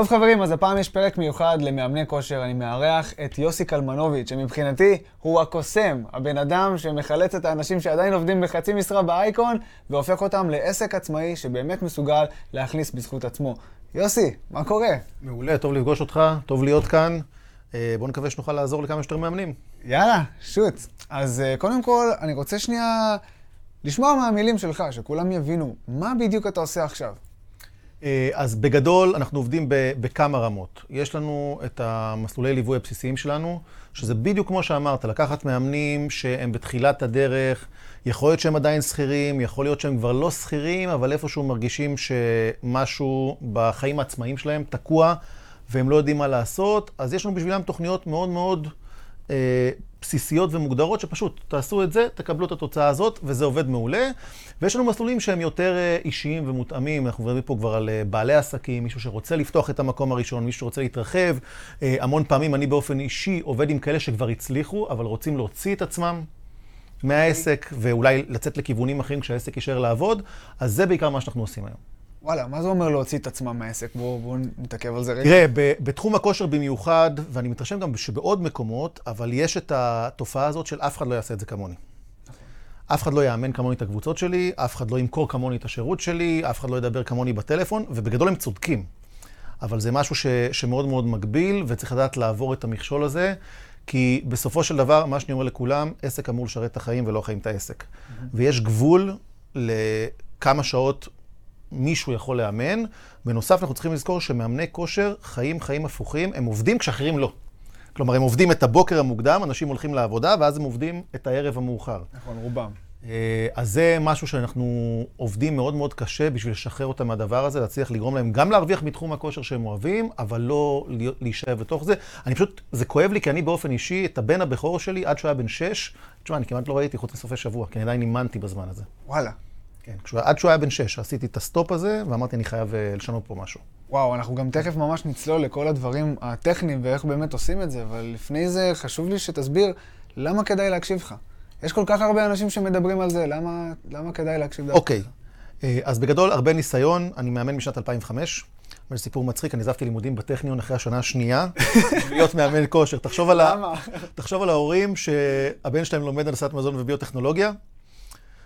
טוב חברים, אז הפעם יש פרק מיוחד למאמני כושר. אני מארח את יוסי קלמנוביץ', שמבחינתי הוא הקוסם, הבן אדם שמחלץ את האנשים שעדיין עובדים בחצי משרה באייקון, והופך אותם לעסק עצמאי שבאמת מסוגל להכניס בזכות עצמו. יוסי, מה קורה? מעולה, טוב לפגוש אותך, טוב להיות כאן. אה, בואו נקווה שנוכל לעזור לכמה שיותר מאמנים. יאללה, שוט. אז אה, קודם כל, אני רוצה שנייה לשמוע מהמילים שלך, שכולם יבינו, מה בדיוק אתה עושה עכשיו? אה, אז בגדול, אנחנו עובדים בכמה רמות. יש לנו את המסלולי ליווי הבסיסיים שלנו, שזה בדיוק כמו שאמרת, לקחת מאמנים שהם בתחילת הדרך, יכול להיות שהם עדיין שכירים, יכול להיות שהם כבר לא שכירים, אבל איפשהו מרגישים שמשהו בחיים העצמאיים שלהם תקוע, והם לא יודעים מה לעשות, אז יש לנו בשבילם תוכניות מאוד מאוד... אה, בסיסיות ומוגדרות, שפשוט תעשו את זה, תקבלו את התוצאה הזאת, וזה עובד מעולה. ויש לנו מסלולים שהם יותר אה, אישיים ומותאמים, אנחנו מדברים פה כבר על אה, בעלי עסקים, מישהו שרוצה לפתוח את המקום הראשון, מישהו שרוצה להתרחב. המון פעמים אני באופן אישי עובד עם כאלה שכבר הצליחו, אבל רוצים להוציא את עצמם מהעסק, ואולי לצאת לכיוונים אחרים כשהעסק יישאר לעבוד, אז זה בעיקר מה שאנחנו עושים היום. וואלה, מה זה אומר להוציא את עצמם מהעסק? בואו בוא נתעכב על זה רגע. תראה, בתחום הכושר במיוחד, ואני מתרשם גם שבעוד מקומות, אבל יש את התופעה הזאת של אף אחד לא יעשה את זה כמוני. אף אחד לא יאמן כמוני את הקבוצות שלי, אף אחד לא ימכור כמוני את השירות שלי, אף אחד לא ידבר כמוני בטלפון, ובגדול הם צודקים. אבל זה משהו ש, שמאוד מאוד מגביל, וצריך לדעת לעבור את המכשול הזה, כי בסופו של דבר, מה שאני אומר לכולם, עסק אמור לשרת את החיים ולא החיים את העסק. Mm-hmm. ויש גבול לכמה שעות מישהו יכול לאמן. בנוסף, אנחנו צריכים לזכור שמאמני כושר חיים חיים הפוכים, הם עובדים כשאחרים לא. כלומר, הם עובדים את הבוקר המוקדם, אנשים הולכים לעבודה, ואז הם עובדים את הערב המאוחר. נכון, רובם. אה, אז זה משהו שאנחנו עובדים מאוד מאוד קשה בשביל לשחרר אותם מהדבר הזה, להצליח לגרום להם גם להרוויח מתחום הכושר שהם אוהבים, אבל לא להישאר בתוך זה. אני פשוט, זה כואב לי, כי אני באופן אישי, את הבן הבכור שלי, עד שהוא היה בן שש, תשמע, אני כמעט לא ראיתי חוץ לסופי שבוע, כי אני עדיין אימנתי בזמן הזה. וואלה. כן. כשהוא, עד שהוא היה בן שש, עשיתי את הסטופ הזה, ואמרתי, אני חייב אה, לשנות פה משהו. וואו, אנחנו גם תכף ממש נצלול לכל הדברים הטכניים ואיך באמת עושים את זה, אבל לפני זה חשוב לי שתסביר למה כדאי להקשיב לך. יש כל כך הרבה אנשים שמדברים על זה, למה, למה כדאי להקשיב דווקא? אוקיי, אוקיי. אה, אז בגדול, הרבה ניסיון, אני מאמן משנת 2005. זה סיפור מצחיק, אני עזבתי לימודים בטכניון אחרי השנה השנייה, להיות מאמן כושר. תחשוב על, ה... תחשוב על ההורים שהבן שלהם לומד הנדסת מזון וביוטכנולוגיה,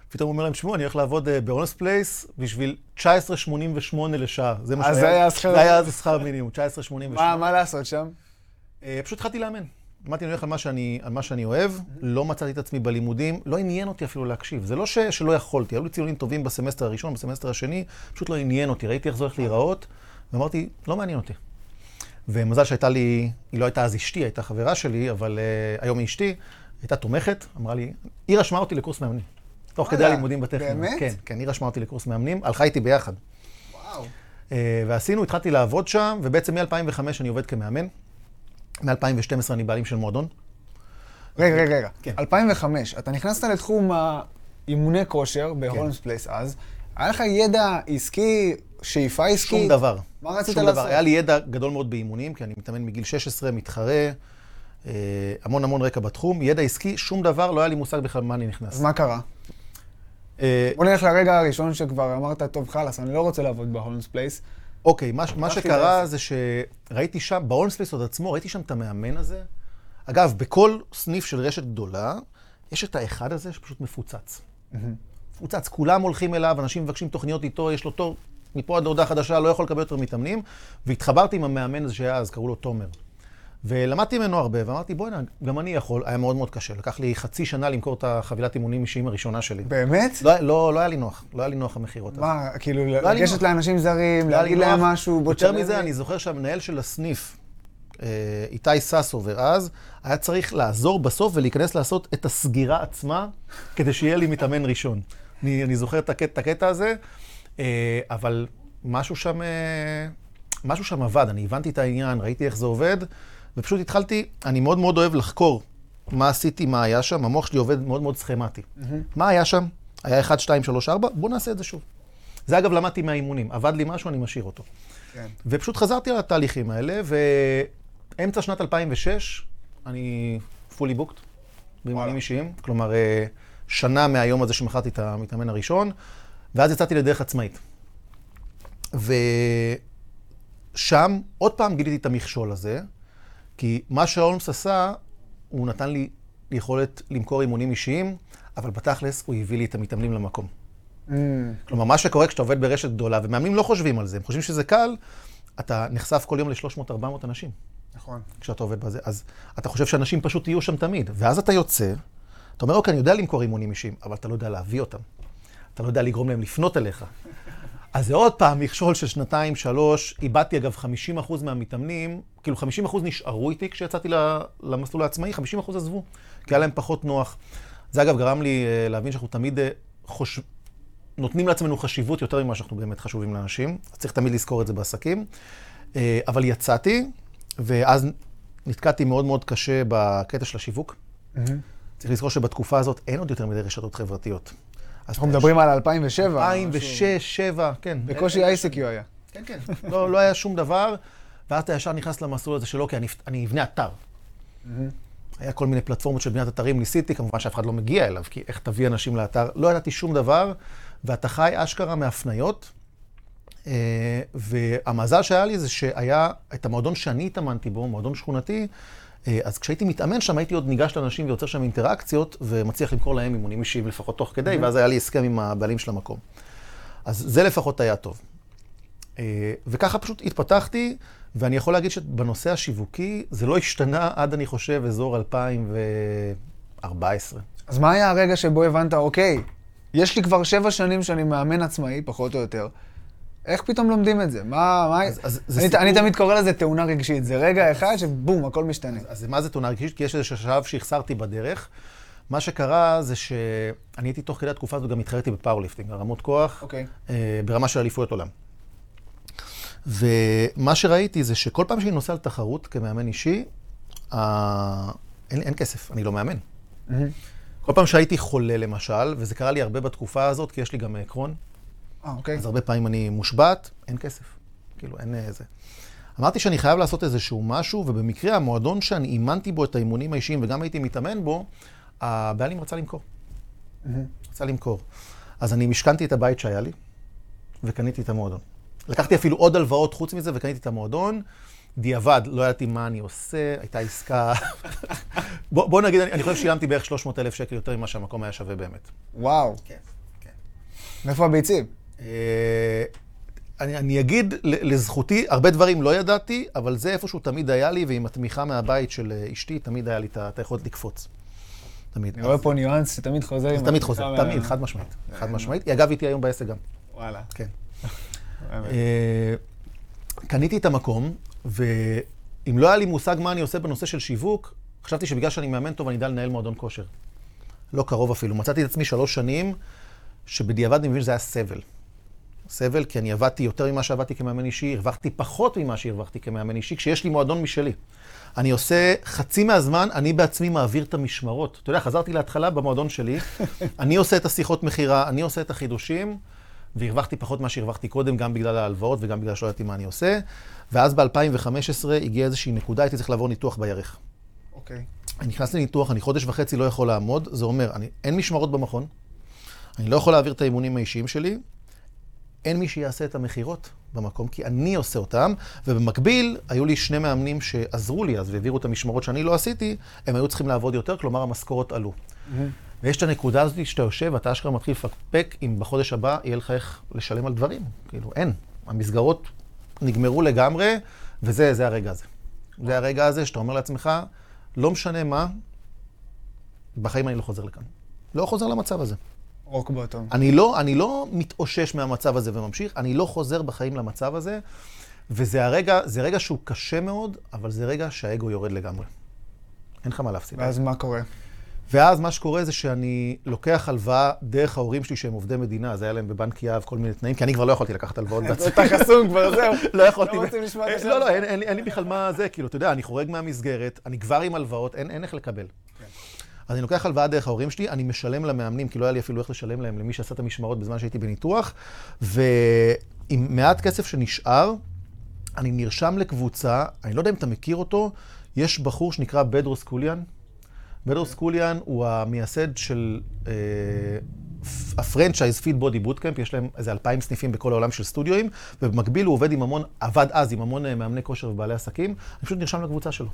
פתאום הוא אומר להם, תשמעו, אני הולך לעבוד אה, באונס פלייס בשביל 19.88 לשעה. זה מה שהיה. אז זה היה השכר. זה היה אז שכר מינימום, 19.88. מה, מה לעשות שם? אה, פשוט התחלתי לאמן. אמרתי, אני הולך על מה שאני, על מה שאני אוהב, לא מצאתי את עצמי בלימודים, לא עניין אותי אפילו להקשיב. זה לא ש, שלא יכולתי, היו לי ציונים טובים בסמסטר הראשון, בסמסטר השני, פשוט לא עניין אותי, ראיתי איך זה הולך להיראות, ואמרתי, לא מעניין אותי. ומזל שהייתה לי, היא לא הייתה אז אשתי, הייתה חברה שלי, אבל אה, היום היא אשתי, הייתה תומכת, אמרה לי, היא רשמה אותי לקורס מאמנים. תוך כדי הלימודים בטכניון. באמת? כן, כן, היא רשמה אותי לקורס מאמנים, הלכה איתי ביחד. וואו. אה, ועשינו, התחלתי לעבוד שם, ובעצם מ-2005 אני עובד כמאמן. מ-2012 אני בעלים של מועדון. רגע, רגע, רגע. כן. 2005, אתה נכנסת לתחום האימוני כושר בהולמס כן. פלייס אז. היה לך ידע עסקי, שאיפה עסקית? שום דבר. מה רצית לעשות? דבר. היה לי ידע גדול מאוד באימונים, כי אני מתאמן מגיל 16, מתחרה, אה, המון המון רקע בתחום. ידע עסקי, שום דבר, לא היה לי מושג בכלל למה אני נכנס. אז מה קרה? אה, בוא נלך לרגע הראשון שכבר אמרת, טוב, חלאס, אני לא רוצה לעבוד בהולמס פלייס. אוקיי, מה, מה שקרה זה שראיתי שם, בהולמס פלייס עוד עצמו, ראיתי שם את המאמן הזה. אגב, בכל סניף של רשת גדולה, יש את האחד הזה שפשוט מפוצץ. מפוצץ, כולם הולכים אליו, אנשים מבקשים תוכניות איתו, יש לו תור, מפה עד להודעה חדשה, לא יכול לקבל יותר מתאמנים. והתחברתי עם המאמן הזה שהיה אז, קראו לו תומר. ולמדתי ממנו הרבה, ואמרתי, בוא'נה, גם אני יכול, היה מאוד מאוד קשה. לקח לי חצי שנה למכור את החבילת אימונים אישיים הראשונה שלי. באמת? לא, לא, לא היה לי נוח, לא היה לי נוח המכירות. מה, כאילו, לא לגשת לאנשים זרים, לא להגיד להם משהו, בוא תשלם לי? יותר מזה, אני זוכר שהמנהל של הסניף, אה, איתי ססובר אז, היה צריך לעזור בסוף ולהיכנס לעשות את הסגירה עצמה, כדי שיהיה לי מתאמן ראשון. אני, אני זוכר את הקטע, את הקטע הזה, אה, אבל משהו שם, אה, משהו שם עבד, אני הבנתי את העניין, ראיתי איך זה עובד. ופשוט התחלתי, אני מאוד מאוד אוהב לחקור מה עשיתי, מה היה שם, המוח שלי עובד מאוד מאוד סכמטי. Mm-hmm. מה היה שם? היה 1, 2, 3, 4, בואו נעשה את זה שוב. זה אגב למדתי מהאימונים, עבד לי משהו, אני משאיר אותו. כן. ופשוט חזרתי על התהליכים האלה, ואמצע שנת 2006, אני fully booked באימונים אישיים, כלומר, אה, שנה מהיום הזה שמכרתי את המתאמן הראשון, ואז יצאתי לדרך עצמאית. ו... שם עוד פעם גיליתי את המכשול הזה, כי מה שהולמס עשה, הוא נתן לי יכולת למכור אימונים אישיים, אבל בתכלס הוא הביא לי את המתאמנים למקום. Mm, כלומר, מה שקורה כשאתה עובד ברשת גדולה, ומאמנים לא חושבים על זה, הם חושבים שזה קל, אתה נחשף כל יום ל-300-400 אנשים נכון. כשאתה עובד בזה. אז אתה חושב שאנשים פשוט יהיו שם תמיד. ואז אתה יוצא, אתה אומר, אוקיי, אני יודע למכור אימונים אישיים, אבל אתה לא יודע להביא אותם. אתה לא יודע לגרום להם לפנות אליך. אז זה עוד פעם מכשול של שנתיים, שלוש. איבדתי אגב 50% מהמתאמנים, כאילו 50% נשארו איתי כשיצאתי למסלול העצמאי, 50% עזבו, כי היה להם פחות נוח. זה אגב גרם לי אה, להבין שאנחנו תמיד אה, חוש... נותנים לעצמנו חשיבות יותר ממה שאנחנו באמת חשובים לאנשים. אז צריך תמיד לזכור את זה בעסקים. אה, אבל יצאתי, ואז נתקעתי מאוד מאוד קשה בקטע של השיווק. מהמם. צריך לזכור שבתקופה הזאת אין עוד יותר מדי רשתות חברתיות. אז אנחנו מדברים על 2007. 2006, משהו. 2007, כן. בקושי ICQ היה. כן, כן. לא, לא היה שום דבר, ואז אתה ישר נכנס למסלול הזה של אוקיי, אני, אני אבנה אתר. היה כל מיני פלטפורמות של בניית אתרים, ניסיתי, כמובן שאף אחד לא מגיע אליו, כי איך תביא אנשים לאתר? לא ידעתי שום דבר, ואתה חי אשכרה מהפניות. אה, והמזל שהיה לי זה שהיה את המועדון שאני התאמנתי בו, מועדון שכונתי, אז כשהייתי מתאמן שם, הייתי עוד ניגש לאנשים ויוצר שם אינטראקציות, ומצליח למכור להם אימונים אישיים לפחות תוך כדי, ואז היה לי הסכם עם הבעלים של המקום. אז זה לפחות היה טוב. אה, וככה פשוט התפתחתי, ואני יכול להגיד שבנושא השיווקי, זה לא השתנה עד, אני חושב, אזור 2014. אז מה היה הרגע שבו הבנת, אוקיי, יש לי כבר שבע שנים שאני מאמן עצמאי, פחות או יותר. איך פתאום לומדים את זה? מה... מה... אז- אז זה אני, סיפור- אני תמיד קורא לזה תאונה רגשית. זה רגע אחד שבום, הכל משתנה. אז מה זה תאונה רגשית? כי יש איזה שלב שהחסרתי בדרך. מה שקרה זה שאני הייתי תוך כדי התקופה הזאת גם התחרתי ב powerlifting, הרמות כוח, אוקיי. אה, ברמה של אליפויות עולם. ומה שראיתי זה שכל פעם שאני נוסע לתחרות כמאמן אישי, אה, אין, אין כסף, אני לא מאמן. מהמם. כל פעם שהייתי חולה למשל, וזה קרה לי הרבה בתקופה הזאת, כי יש לי גם אה, קרון, אה, אוקיי. אז הרבה פעמים אני מושבת, אין כסף. כאילו, אין אה, זה. אמרתי שאני חייב לעשות איזשהו משהו, ובמקרה המועדון שאני אימנתי בו את האימונים האישיים וגם הייתי מתאמן בו, הבעלים רצה למכור. מהמם. רצה למכור. אז אני משכנתי את הבית שהיה לי, וקניתי את המועדון. לקחתי אפילו עוד הלוואות חוץ מזה, וקניתי את המועדון. דיעבד, לא ידעתי מה אני עושה, הייתה עסקה... בוא, בוא נגיד, אני, אני חושב ששילמתי בערך 300 אלף שקל יותר ממה שהמקום היה שווה באמת. וואו. כן, כן. מאיפה הביצים? אה, אני, אני אגיד לזכותי, הרבה דברים לא ידעתי, אבל זה איפשהו תמיד היה לי, ועם התמיכה מהבית של אה, אשתי, תמיד היה לי את היכולת לקפוץ. תמיד. אני רואה פה ניואנס שתמיד חוזר. זה תמיד חוזר, תמיד, חד משמעית. חד אה, משמעית. היא אגב איתי היום בעסק גם. וואלה. כן. קניתי את המקום, ואם לא היה לי מושג מה אני עושה בנושא של שיווק, חשבתי שבגלל שאני מאמן טוב, אני אדע לנהל מועדון כושר. לא קרוב אפילו. מצאתי את עצמי שלוש שנים, שבדיעבד אני מבין שזה היה סבל. סבל, כי אני עבדתי יותר ממה שעבדתי כמאמן אישי, הרווחתי פחות ממה שהרווחתי כמאמן אישי, כשיש לי מועדון משלי. אני עושה, חצי מהזמן, אני בעצמי מעביר את המשמרות. אתה יודע, חזרתי להתחלה במועדון שלי, אני עושה את השיחות מכירה, אני עושה את החידושים, והרווחתי פחות ממה שהרווחתי קודם, גם בגלל ההלוואות וגם בגלל שלא ידעתי מה אני עושה. ואז ב-2015 הגיעה איזושהי נקודה, הייתי צריך לעבור ניתוח בירך. אוקיי. אני נכנס לניתוח, אני חודש וחצי לא יכול לעמוד, זה אומר, אני, אין משמרות במכון, אני לא יכול להעביר את האימונים האישיים שלי, אין מי שיעשה את המכירות במקום, כי אני עושה אותם, ובמקביל, היו לי שני מאמנים שעזרו לי אז והעבירו את המשמרות שאני לא עשיתי, הם היו צריכים לעבוד יותר, כלומר המשכורות עלו. מהמם. ויש את הנקודה הזאת שאתה יושב, ואתה אשכרה מתחיל לפקפק אם בחודש הבא יהיה לך איך לשלם על דברים. כאילו, אין. המסגרות נגמרו לגמרי, וזה זה הרגע הזה. זה הרגע הזה שאתה אומר לעצמך, לא משנה מה, בחיים אני לא חוזר לכאן. לא חוזר למצב הזה. רוק בוטום. אני לא, אני לא מתאושש מהמצב הזה וממשיך, אני לא חוזר בחיים למצב הזה, וזה הרגע, זה רגע שהוא קשה מאוד, אבל זה רגע שהאגו יורד לגמרי. אין לך מה להפסיד. ואז מה קורה? ואז מה שקורה זה שאני לוקח הלוואה דרך ההורים שלי שהם עובדי מדינה, אז היה להם בבנק יהב כל מיני תנאים, כי אני כבר לא יכולתי לקחת הלוואות בעצמי. אתה חסום כבר, זהו. לא יכולתי. לא רוצים לשמוע את אה, השם לא, לא. אין- לי- בכלל מה זה, כאילו, אתה יודע, אני חורג מהמסגרת, אני כבר עם הלוואות, אין אין איך לקבל. אז אני לוקח הלוואה דרך ההורים שלי, אני משלם למאמנים, כי לא היה לי אפילו איך לשלם להם, למי שעשה את המשמרות בזמן שהייתי בניתוח, ועם מעט כסף שנשאר, אני נרשם לקבוצה, אני לא יודע אם אתה מכיר אותו, יש בחור שנקרא בדרוס קוליאן. בדרוס קוליאן הוא המייסד של ה franchise Fit Body Boot Camp, יש להם איזה אלפיים סניפים בכל העולם של סטודיואים, ובמקביל הוא עובד עם המון, עבד אז עם המון אה, מאמני כושר ובעלי עסקים, אני פשוט נרשם לקבוצה שלו.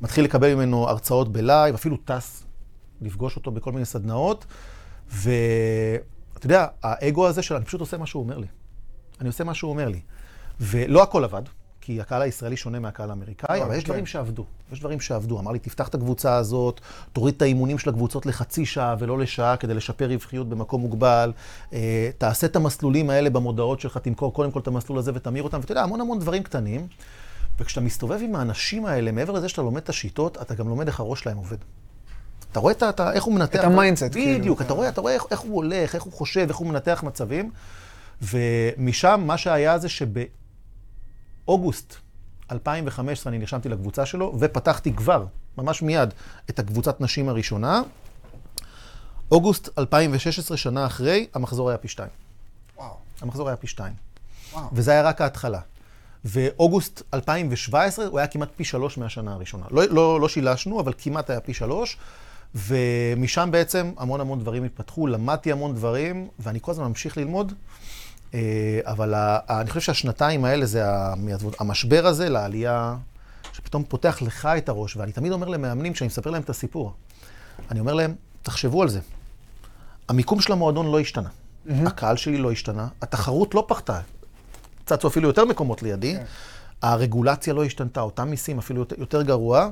מתחיל לקבל ממנו הרצאות ב live, אפילו טס לפגוש אותו בכל מיני סדנאות, ואתה יודע, האגו הזה של אני פשוט עושה מה שהוא אומר לי. אני עושה מה שהוא אומר לי. ולא הכל עבד, כי הקהל הישראלי שונה מהקהל האמריקאי, אבל יש כן. דברים שעבדו. יש דברים שעבדו. אמר לי, תפתח את הקבוצה הזאת, תוריד את האימונים של הקבוצות לחצי שעה ולא לשעה כדי לשפר רווחיות במקום מוגבל. אה, תעשה את המסלולים האלה במודעות שלך, תמכור קודם כל את המסלול הזה ותמיר אותם. ואתה יודע, המון המון דברים קטנים. וכשאתה מסתובב עם האנשים האלה, מעבר לזה שאתה לומד את השיטות, אתה גם לומד איך הראש שלהם עובד. אתה רואה את ה... אתה- איך הוא מנתח... את ה mindset, כאילו. בדיוק, אתה רואה, אתה רואה איך, איך הוא הולך, איך הוא חושב, איך הוא מנתח מצבים. ומשם, מה שהיה זה שבאוגוסט 2015 אני נרשמתי לקבוצה שלו, ופתחתי כבר, ממש מיד, את הקבוצת נשים הראשונה. אוגוסט 2016, שנה אחרי, המחזור היה פי שתיים. וואו, המחזור היה פי שתיים. וואו. וזה היה רק ההתחלה. ואוגוסט 2017 הוא היה כמעט פי שלוש מהשנה הראשונה. לא, לא, לא שילשנו, אבל כמעט היה פי שלוש. ומשם בעצם המון המון דברים התפתחו, למדתי המון דברים, ואני כל הזמן ממשיך ללמוד. אה, אבל ה- ה- אני חושב שהשנתיים האלה זה המשבר הזה לעלייה, שפתאום פותח לך את הראש. ואני תמיד אומר למאמנים, כשאני מספר להם את הסיפור, אני אומר להם, תחשבו על זה. המיקום של המועדון לא השתנה. הקהל שלי לא השתנה, התחרות לא פחתה. צצו אפילו יותר מקומות לידי. כן. הרגולציה לא השתנתה, אותם מיסים אפילו יותר, יותר גרוע,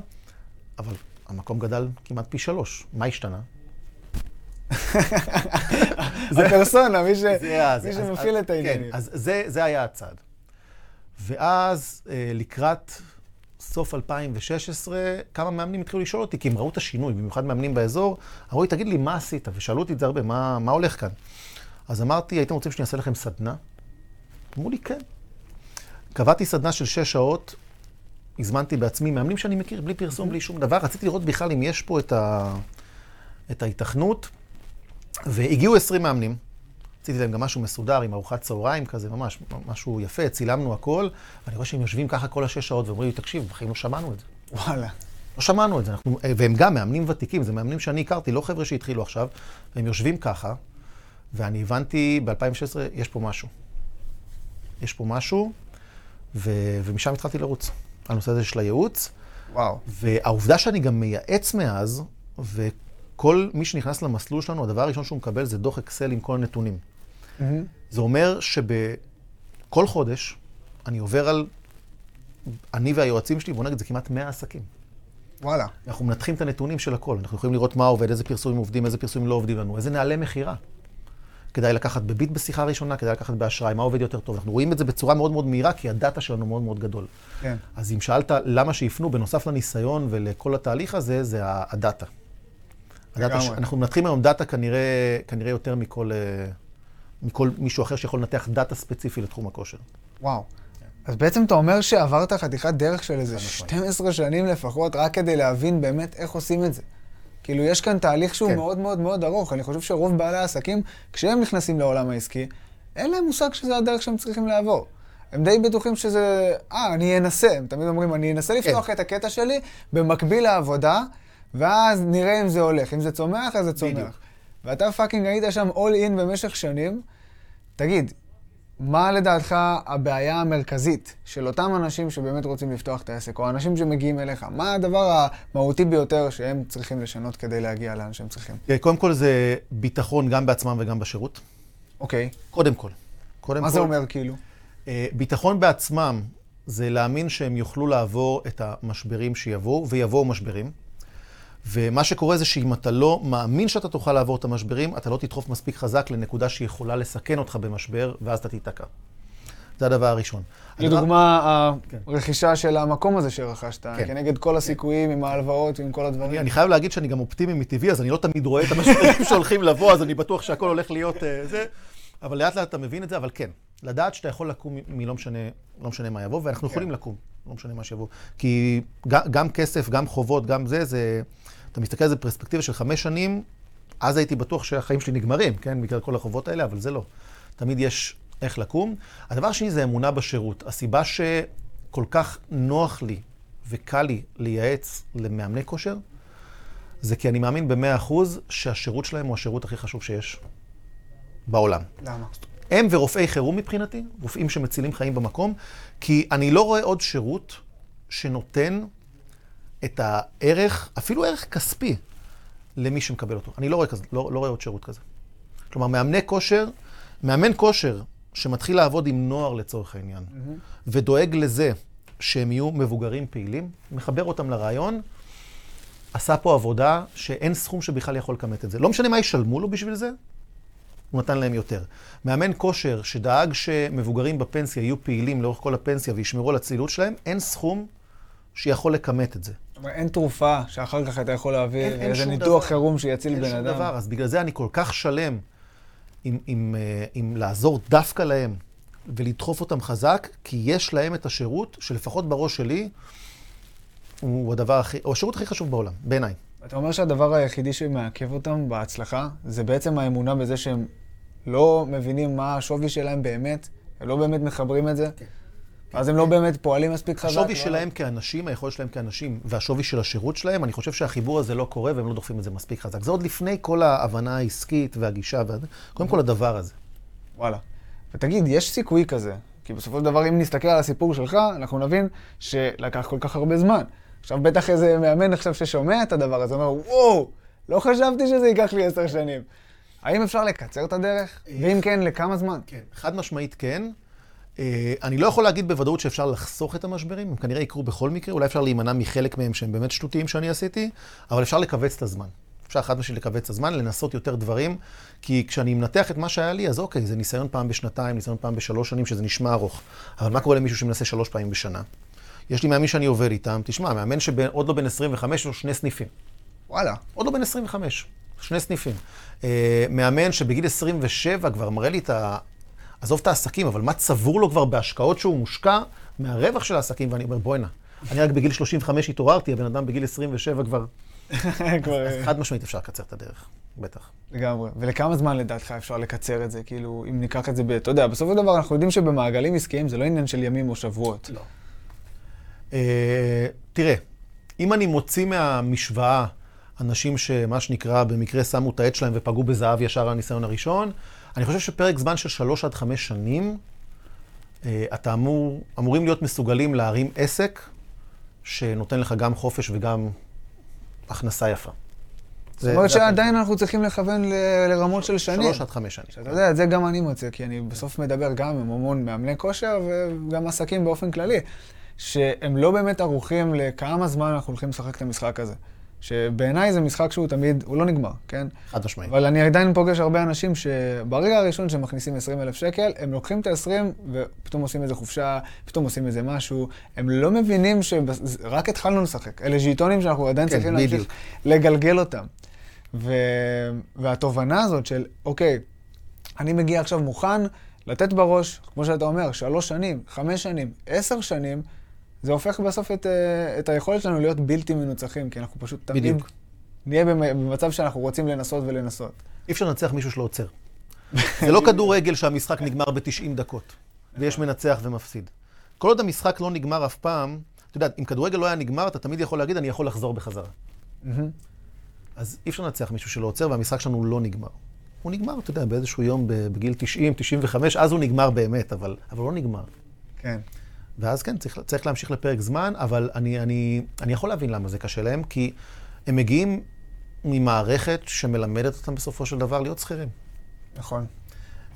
אבל המקום גדל כמעט פי שלוש. מה השתנה? זה פרסונה, מי ש- מי שמפעיל את העניינים. כן, אז זה, זה היה הצעד. ואז אה, לקראת סוף 2016, כמה מאמנים התחילו לשאול אותי, כי הם ראו את השינוי, במיוחד מאמנים באזור, אמרו לי, תגיד לי, מה עשית? ושאלו אותי את זה הרבה, מה, מה הולך כאן? אז אמרתי, הייתם רוצים שאני אעשה לכם סדנה? אמרו לי, כן. קבעתי סדנה של שש שעות, הזמנתי בעצמי מאמנים שאני מכיר, בלי פרסום, בלי שום דבר. רציתי לראות בכלל אם יש פה את, ה... את ההיתכנות. והגיעו 20 מאמנים. עשיתי להם גם משהו מסודר עם ארוחת צהריים כזה, ממש משהו יפה, צילמנו הכל, ואני רואה שהם יושבים ככה כל השש שעות ואומרים לי, תקשיב, בחיים לא שמענו את זה. וואלה. לא שמענו את זה, אנחנו, והם גם מאמנים ותיקים, זה מאמנים שאני הכרתי, לא חבר'ה שהתחילו עכשיו, והם יושבים ככה, ואני הבנתי ב-2016, יש פה משהו. יש פה משהו, ו, ומשם התחלתי לרוץ, הנושא הזה של הייעוץ. וואו. והעובדה שאני גם מייעץ מאז, וכל מי שנכנס למסלול שלנו, הדבר הראשון שהוא מקבל זה דוח אקסל עם כל הנתונים. מהמם. זה אומר שבכל חודש אני עובר על, אני והיועצים שלי, בוא נגיד, זה כמעט 100 עסקים. וואלה. אנחנו מנתחים את הנתונים של הכל. אנחנו יכולים לראות מה עובד, איזה פרסומים עובדים, איזה פרסומים לא עובדים לנו, איזה נהלי מכירה. כדאי לקחת בביט בשיחה ראשונה, כדאי לקחת באשראי, מה עובד יותר טוב. אנחנו רואים את זה בצורה מאוד מאוד מהירה, כי הדאטה שלנו מאוד מאוד גדול. כן. אז אם שאלת למה שיפנו, בנוסף לניסיון ולכל התהליך הזה, זה הדאטה. הדאטה ש... אנחנו מנתחים היום דאטה כנראה, כנראה יותר מכל, אה, מכל מישהו אחר שיכול לנתח דאטה ספציפי לתחום הכושר. וואו. אז בעצם אתה אומר שעברת חתיכת דרך של איזה חד משמעית. 12 שנים לפחות, רק כדי להבין באמת איך עושים את זה. כאילו, יש כאן תהליך שהוא כן. מאוד מאוד מאוד ארוך. אני חושב שרוב בעלי העסקים, כשהם נכנסים לעולם העסקי, אין להם מושג שזה הדרך שהם צריכים לעבור. הם די בטוחים שזה, אה, אני אנסה. הם תמיד אומרים, אני אנסה לפתוח את הקטע שלי במקביל לעבודה, ואז נראה אם זה הולך. אם זה צומח, אז זה צומח. בדיוק. ואתה fucking היית שם all in במשך שנים. תגיד, מה לדעתך הבעיה המרכזית של אותם אנשים שבאמת רוצים לפתוח את העסק, או אנשים שמגיעים אליך? מה הדבר המהותי ביותר שהם צריכים לשנות כדי להגיע לאן שהם צריכים? קודם כל זה ביטחון גם בעצמם וגם בשירות. אוקיי, קודם כל. קודם מה כל, זה אומר כאילו? אה, ביטחון בעצמם זה להאמין שהם יוכלו לעבור את המשברים שיבואו, ויבואו משברים. ומה שקורה זה שאם אתה לא מאמין שאתה תוכל לעבור את המשברים, אתה לא תדחוף מספיק חזק לנקודה שיכולה לסכן אותך במשבר, ואז אתה תיתקע. זה הדבר הראשון. הדבר- לדוגמה, כן. הרכישה של המקום הזה שרכשת, כן. כנגד כל הסיכויים עם ההלוואות ועם כל אני, הדברים. אני חייב להגיד שאני גם אופטימי מטבעי, אז אני לא תמיד רואה את המשברים שהולכים לבוא, אז אני בטוח שהכל הולך להיות uh, זה, אבל לאט לאט אתה מבין את זה, אבל כן, לדעת שאתה יכול לקום מלא משנה, לא משנה מה יבוא, ואנחנו כן. יכולים לקום, לא משנה מה שיבוא. כי גם, גם כסף, גם חובות, גם זה, זה, אתה מסתכל על זה בפרספקטיבה של חמש שנים, אז הייתי בטוח שהחיים שלי נגמרים, כן, בגלל כל החובות האלה, אבל זה לא. תמיד יש איך לקום. הדבר השני זה אמונה בשירות. הסיבה שכל כך נוח לי וקל לי לייעץ למאמני כושר, זה כי אני מאמין במאה אחוז שהשירות שלהם הוא השירות הכי חשוב שיש בעולם. למה? הם ורופאי חירום מבחינתי, רופאים שמצילים חיים במקום, כי אני לא רואה עוד שירות שנותן את הערך, אפילו ערך כספי, למי שמקבל אותו. אני לא רואה, כזה, לא, לא רואה עוד שירות כזה. כלומר, מאמני כושר, מאמן כושר שמתחיל לעבוד עם נוער לצורך העניין, mm-hmm. ודואג לזה שהם יהיו מבוגרים פעילים, מחבר אותם לרעיון, עשה פה עבודה שאין סכום שבכלל יכול לכמת את זה. לא משנה מה ישלמו לו בשביל זה, הוא נתן להם יותר. מאמן כושר שדאג שמבוגרים בפנסיה יהיו פעילים לאורך כל הפנסיה וישמרו על הצלילות שלהם, אין סכום שיכול לכמת את זה. אבל אין תרופה שאחר כך אתה יכול להביא איזה ניתוח חירום שיציל בן אדם. אין שום דבר, אז בגלל זה אני כל כך שלם עם, עם, אה, עם לעזור דווקא להם ולדחוף אותם חזק, כי יש להם את השירות, שלפחות בראש שלי, הוא הדבר הכי, הוא השירות הכי חשוב בעולם, בעיניי. אתה אומר שהדבר היחידי שמעכב אותם בהצלחה, זה בעצם האמונה בזה שהם לא מבינים מה השווי שלהם באמת, הם לא באמת מחברים את זה, כן. אז הם לא באמת פועלים מספיק חזק. השווי לא? שלהם כאנשים, היכולת שלהם כאנשים, והשווי של השירות שלהם, אני חושב שהחיבור הזה לא קורה והם לא דוחפים את זה מספיק חזק. זה עוד לפני כל ההבנה העסקית והגישה, וה... קודם כל הדבר הזה. וואלה. ותגיד, יש סיכוי כזה, כי בסופו של דבר, אם נסתכל על הסיפור שלך, אנחנו נבין שלקח כל כך הרבה זמן. עכשיו, בטח איזה מאמן עכשיו ששומע את הדבר הזה, אומר, וואו, לא חשבתי שזה ייקח לי עשר שנים. האם אפשר לקצר את הדרך? ואם כן, לכמה זמן? כן, חד משמעית כן. אה, אני לא יכול להגיד בוודאות שאפשר לחסוך את המשברים, הם כנראה יקרו בכל מקרה, אולי אפשר להימנע מחלק מהם שהם באמת שטותיים שאני עשיתי, אבל אפשר לכווץ את הזמן. אפשר חד משמעית לכווץ את הזמן, לנסות יותר דברים, כי כשאני מנתח את מה שהיה לי, אז אוקיי, זה ניסיון פעם בשנתיים, ניסיון פעם בשלוש שנים, שזה נשמע ארוך. אבל מה קורה למישהו שמנסה שלוש פעמים בשנה? יש לי מאמין שאני עובד איתם, תשמע, מאמן שעוד לא בן 25, יש לו שני סניפים. וואלה. עוד לא בן 25, שני סניפים. אה, מאמן שבגיל 27 כבר מראה לי את ה... עזוב את העסקים, אבל מה צבור לו כבר בהשקעות שהוא מושקע מהרווח של העסקים, ואני אומר, בוא'נה, אני רק בגיל 35 התעוררתי, הבן אדם בגיל 27 כבר... כבר... אז חד משמעית אפשר לקצר את הדרך, בטח. לגמרי. ולכמה זמן לדעתך אפשר לקצר את זה? כאילו, אם ניקח את זה ב... אתה יודע, בסופו של דבר אנחנו יודעים שבמעגלים עסקיים זה לא עניין של ימים או שבועות. לא. אה, תראה, אם אני מוציא מהמשוואה אנשים שמה שנקרא במקרה שמו את העט שלהם ופגעו בזהב ישר על הניסיון הראשון, אני חושב שפרק זמן של שלוש עד חמש שנים, אה, אתה אמור, אמורים להיות מסוגלים להרים עסק שנותן לך גם חופש וגם הכנסה יפה. זאת אומרת שעדיין אנחנו צריכים לכוון ל- לרמות של שנים. שלוש עד חמש שנים. שאתה יודע, את זה גם אני מוצא, כי אני בסוף מדבר גם עם המון מאמני כושר וגם עסקים באופן כללי, שהם לא באמת ערוכים לכמה זמן אנחנו הולכים לשחק את המשחק הזה. שבעיניי זה משחק שהוא תמיד, הוא לא נגמר, כן? חד משמעית. אבל אני עדיין פוגש הרבה אנשים שברגע הראשון שהם מכניסים 20 אלף שקל, הם לוקחים את ה-20 ופתאום עושים איזה חופשה, פתאום עושים איזה משהו. הם לא מבינים שרק התחלנו לשחק. אלה ז'יטונים שאנחנו עדיין כן, צריכים להמשיך לגלגל אותם. ו... והתובנה הזאת של, אוקיי, אני מגיע עכשיו מוכן לתת בראש, כמו שאתה אומר, שלוש שנים, חמש שנים, עשר שנים, זה הופך בסוף את, אה, את היכולת שלנו להיות בלתי מנוצחים, כי אנחנו פשוט תמיד בדיוק. נהיה במצב שאנחנו רוצים לנסות ולנסות. אי אפשר לנצח מישהו שלא עוצר. זה לא כדורגל שהמשחק נגמר ב-90 דקות, ויש מנצח ומפסיד. כל עוד המשחק לא נגמר אף פעם, אתה יודע, אם כדורגל לא היה נגמר, אתה תמיד יכול להגיד, אני יכול לחזור בחזרה. אז אי אפשר לנצח מישהו שלא עוצר, והמשחק שלנו לא נגמר. הוא נגמר, אתה יודע, באיזשהו יום בגיל 90, 95, אז הוא נגמר באמת, אבל, אבל לא נגמר. כן. ואז כן, צריך, צריך להמשיך לפרק זמן, אבל אני, אני, אני יכול להבין למה זה קשה להם, כי הם מגיעים ממערכת שמלמדת אותם בסופו של דבר להיות שכירים. נכון.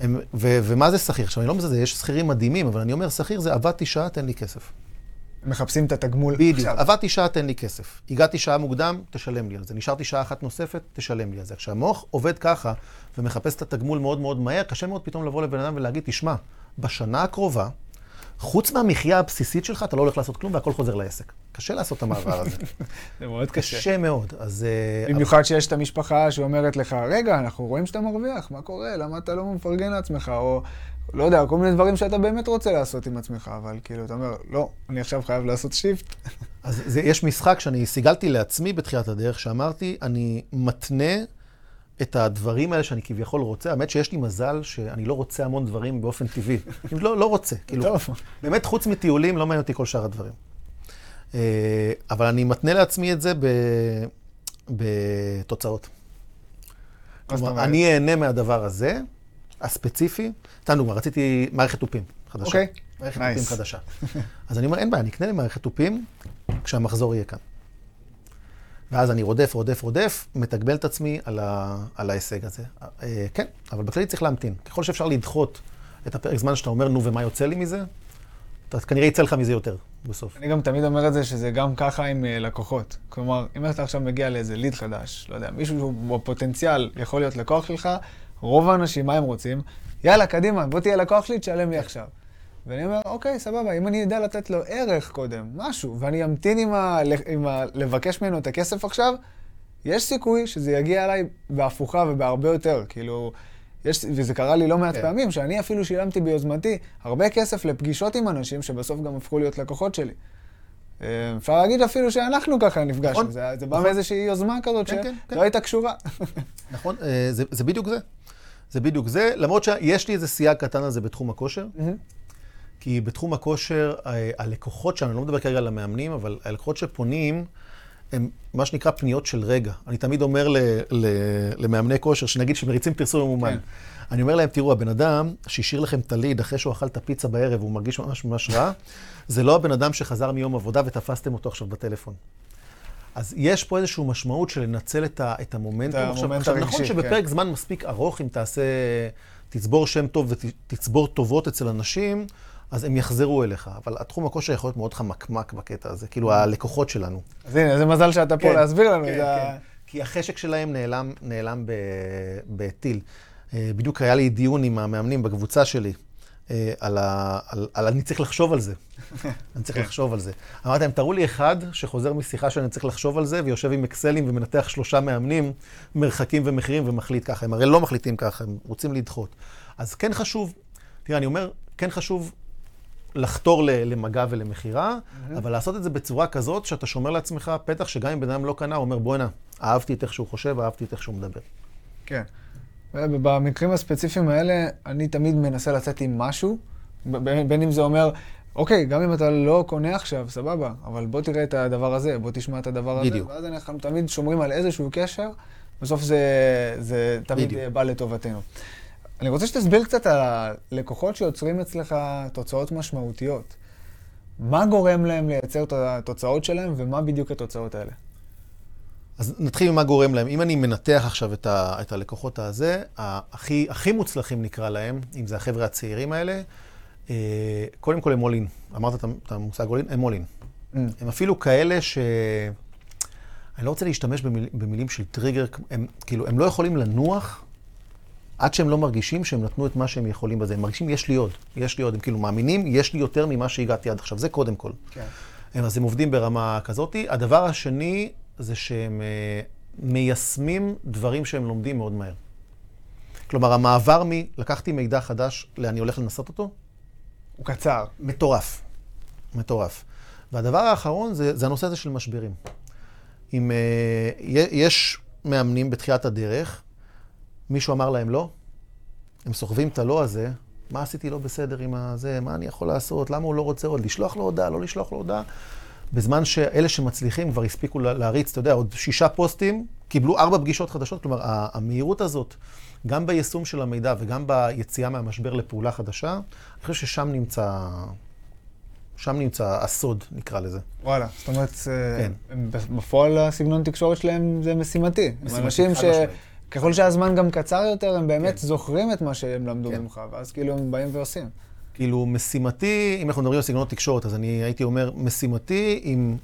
הם, ו, ומה זה שכיר? עכשיו, אני לא מזלזל, יש שכירים מדהימים, אבל אני אומר, שכיר זה עבדתי שעה, תן לי כסף. מחפשים את התגמול בדיוק. עכשיו. בדיוק, עבדתי שעה, תן לי כסף. הגעתי שעה מוקדם, תשלם לי על זה. נשארתי שעה אחת נוספת, תשלם לי על זה. כשהמוח עובד ככה ומחפש את התגמול מאוד מאוד מהר, קשה מאוד פתאום לבוא לבן אדם ולהגיד, תשמע, בשנה הקרובה, חוץ מהמחיה הבסיסית שלך, אתה לא הולך לעשות כלום והכל חוזר לעסק. קשה לעשות את המעבר הזה. זה מאוד קשה. קשה מאוד, אז... אה, במיוחד שיש את המשפחה שאומרת לך, רגע, אנחנו רואים שאתה מרוויח, מה קורה? למה אתה לא מפרגן לעצמך? או, לא יודע, כל מיני דברים שאתה באמת רוצה לעשות עם עצמך, אבל כאילו, אתה אומר, לא, אני עכשיו חייב לעשות שיפט. אז זה, יש משחק שאני סיגלתי לעצמי בתחילת הדרך, שאמרתי, אני מתנה את הדברים האלה שאני כביכול רוצה. האמת שיש לי מזל שאני לא רוצה המון דברים באופן טבעי. אני לא, לא רוצה. כאילו. באמת, חוץ מטיולים, לא מעניין אותי כל שאר הדברים. אה, אבל אני מתנה לעצמי את זה. בתוצאות. כלומר? אני אהנה מהדבר הזה, הספציפי. סתם דוגמא, רציתי מערכת תופים חדשה. אוקיי. מערכת. תופים חדשה. אז אני אומר, אין בעיה, אני אקנה לי מערכת תופים כשהמחזור יהיה כאן. ואז אני רודף, רודף, רודף, מתגבל את עצמי על, ה, על ההישג הזה. אה, כן, אבל בכללי צריך להמתין. ככל שאפשר לדחות את הפרק זמן שאתה אומר, נו, ומה יוצא לי מזה, אתה כנראה יצא לך מזה יותר בסוף. אני גם תמיד אומר את זה שזה גם ככה עם אה, לקוחות. כלומר, אם אתה עכשיו מגיע לאיזה ליד חדש, לא יודע, מישהו שהוא בפוטנציאל יכול להיות לקוח שלך, רוב האנשים, מה הם רוצים? יאללה, קדימה, בוא תהיה לקוח שלי, תשלם לי עכשיו. ואני אומר, אוקיי, סבבה, אם אני אדע לתת לו ערך קודם, משהו, ואני אמתין עם, ה... עם ה... לבקש ממנו את הכסף עכשיו, יש סיכוי שזה יגיע אליי בהפוכה ובהרבה יותר. כאילו, יש, וזה קרה לי לא מעט כן. פעמים, שאני אפילו שילמתי ביוזמתי הרבה כסף לפגישות עם אנשים שבסוף גם הפכו להיות לקוחות שלי. אה, אפשר להגיד אפילו שאנחנו ככה נפגשנו, נכון, זה, זה בא נכון. מאיזושהי יוזמה כזאת כן, כן, שלא כן. הייתה קשורה. נכון? אה, זה, זה בדיוק זה. זה בדיוק זה, למרות שיש לי איזה סייג קטן על זה בתחום הכושר. כי בתחום הכושר, הלקוחות שלנו, אני לא מדבר כרגע על המאמנים, אבל הלקוחות שפונים, הם מה שנקרא פניות של רגע. אני תמיד אומר ל, ל, למאמני כושר, שנגיד שמריצים פרסום ממומן. כן. אני אומר להם, תראו, הבן אדם שהשאיר לכם את הליד אחרי שהוא אכל את הפיצה בערב והוא מרגיש ממש ממש רע, זה לא הבן אדם שחזר מיום עבודה ותפסתם אותו עכשיו בטלפון. אז יש פה איזושהי משמעות של לנצל את, ה, את המומנטום. את עכשיו, המומנט עכשיו, הרגשי, נכון שבפרק זמן מספיק ארוך, אם תעשה, תצבור שם טוב ותצבור טובות אצל אנשים, אז הם יחזרו אליך. אבל התחום הכושר יכול להיות מאוד חמקמק בקטע הזה, כאילו הלקוחות שלנו. אז הנה, איזה מזל שאתה פה כן, להסביר לנו. כן, זה ה- כן. כי החשק שלהם נעלם, נעלם בטיל. אה, בדיוק היה לי דיון עם המאמנים בקבוצה שלי, אה, על, ה, על, על אני צריך לחשוב על זה. אני צריך לחשוב על זה. אמרתי להם, תראו לי אחד שחוזר משיחה שאני צריך לחשוב על זה, ויושב עם אקסלים ומנתח שלושה מאמנים, מרחקים ומחירים, ומחליט ככה. הם הרי לא מחליטים ככה, הם רוצים לדחות. אז כן חשוב, תראה, אני אומר, כן חשוב לחתור למגע ולמכירה, אבל לעשות את זה בצורה כזאת שאתה שומר לעצמך פתח שגם אם בן אדם לא קנה, הוא אומר, בואנה, אהבתי את איך שהוא חושב, אהבתי את איך שהוא מדבר. כן. ובמקרים הספציפיים האלה, אני תמיד מנסה לצאת עם משהו, בין אם זה אומר, אוקיי, גם אם אתה לא קונה עכשיו, סבבה, אבל בוא תראה את הדבר הזה, בוא תשמע את הדבר הזה. בדיוק. ואז אנחנו תמיד שומרים על איזשהו קשר, בסוף זה, זה תמיד בדיוק. בא לטובתנו. אני רוצה שתסביר קצת על הלקוחות שיוצרים אצלך תוצאות משמעותיות. מה גורם להם לייצר את התוצאות שלהם, ומה בדיוק התוצאות האלה? אז נתחיל ממה גורם להם. אם אני מנתח עכשיו את, ה, את הלקוחות הזה, הכי, הכי מוצלחים נקרא להם, אם זה החבר'ה הצעירים האלה, אה, קודם כל הם אולין. אמרת את המושג אולין? הם אולין. Mm. הם אפילו כאלה ש... אני לא רוצה להשתמש במיל, במילים של טריגר, הם כאילו, הם לא יכולים לנוח עד שהם לא מרגישים שהם נתנו את מה שהם יכולים בזה. הם מרגישים, יש לי עוד, יש לי עוד. הם כאילו מאמינים, יש לי יותר ממה שהגעתי עד עכשיו. זה קודם כל. כן. אז הם עובדים ברמה כזאת. הדבר השני זה שהם אה, מיישמים דברים שהם לומדים מאוד מהר. כלומר, המעבר מ... לקחתי מידע חדש לאני הולך לנסות אותו, הוא קצר. מטורף. מטורף. והדבר האחרון זה, זה הנושא הזה של משברים. אם אה, יש מאמנים בתחילת הדרך, מישהו אמר להם לא, הם סוחבים את הלא הזה, מה עשיתי לא בסדר עם הזה, מה אני יכול לעשות, למה הוא לא רוצה עוד, לשלוח לו הודעה, לא לשלוח לו הודעה. בזמן שאלה שמצליחים כבר הספיקו לה- להריץ, אתה יודע, עוד שישה פוסטים, קיבלו ארבע פגישות חדשות, כלומר, המהירות הזאת, גם ביישום של המידע וגם ביציאה מהמשבר לפעולה חדשה, אני חושב ששם נמצא, שם נמצא הסוד, נקרא לזה. וואלה, זאת אומרת, אה, כן. בפועל הסגנון תקשורת שלהם זה משימתי. משימתי, אנשים חד משמעית. שככל שהזמן גם קצר יותר, הם באמת כן. זוכרים את מה שהם למדו כן. ממך, ואז כאילו הם באים ועושים. כאילו, משימתי, אם אנחנו מדברים על סגנונות תקשורת, אז אני הייתי אומר, משימתי עם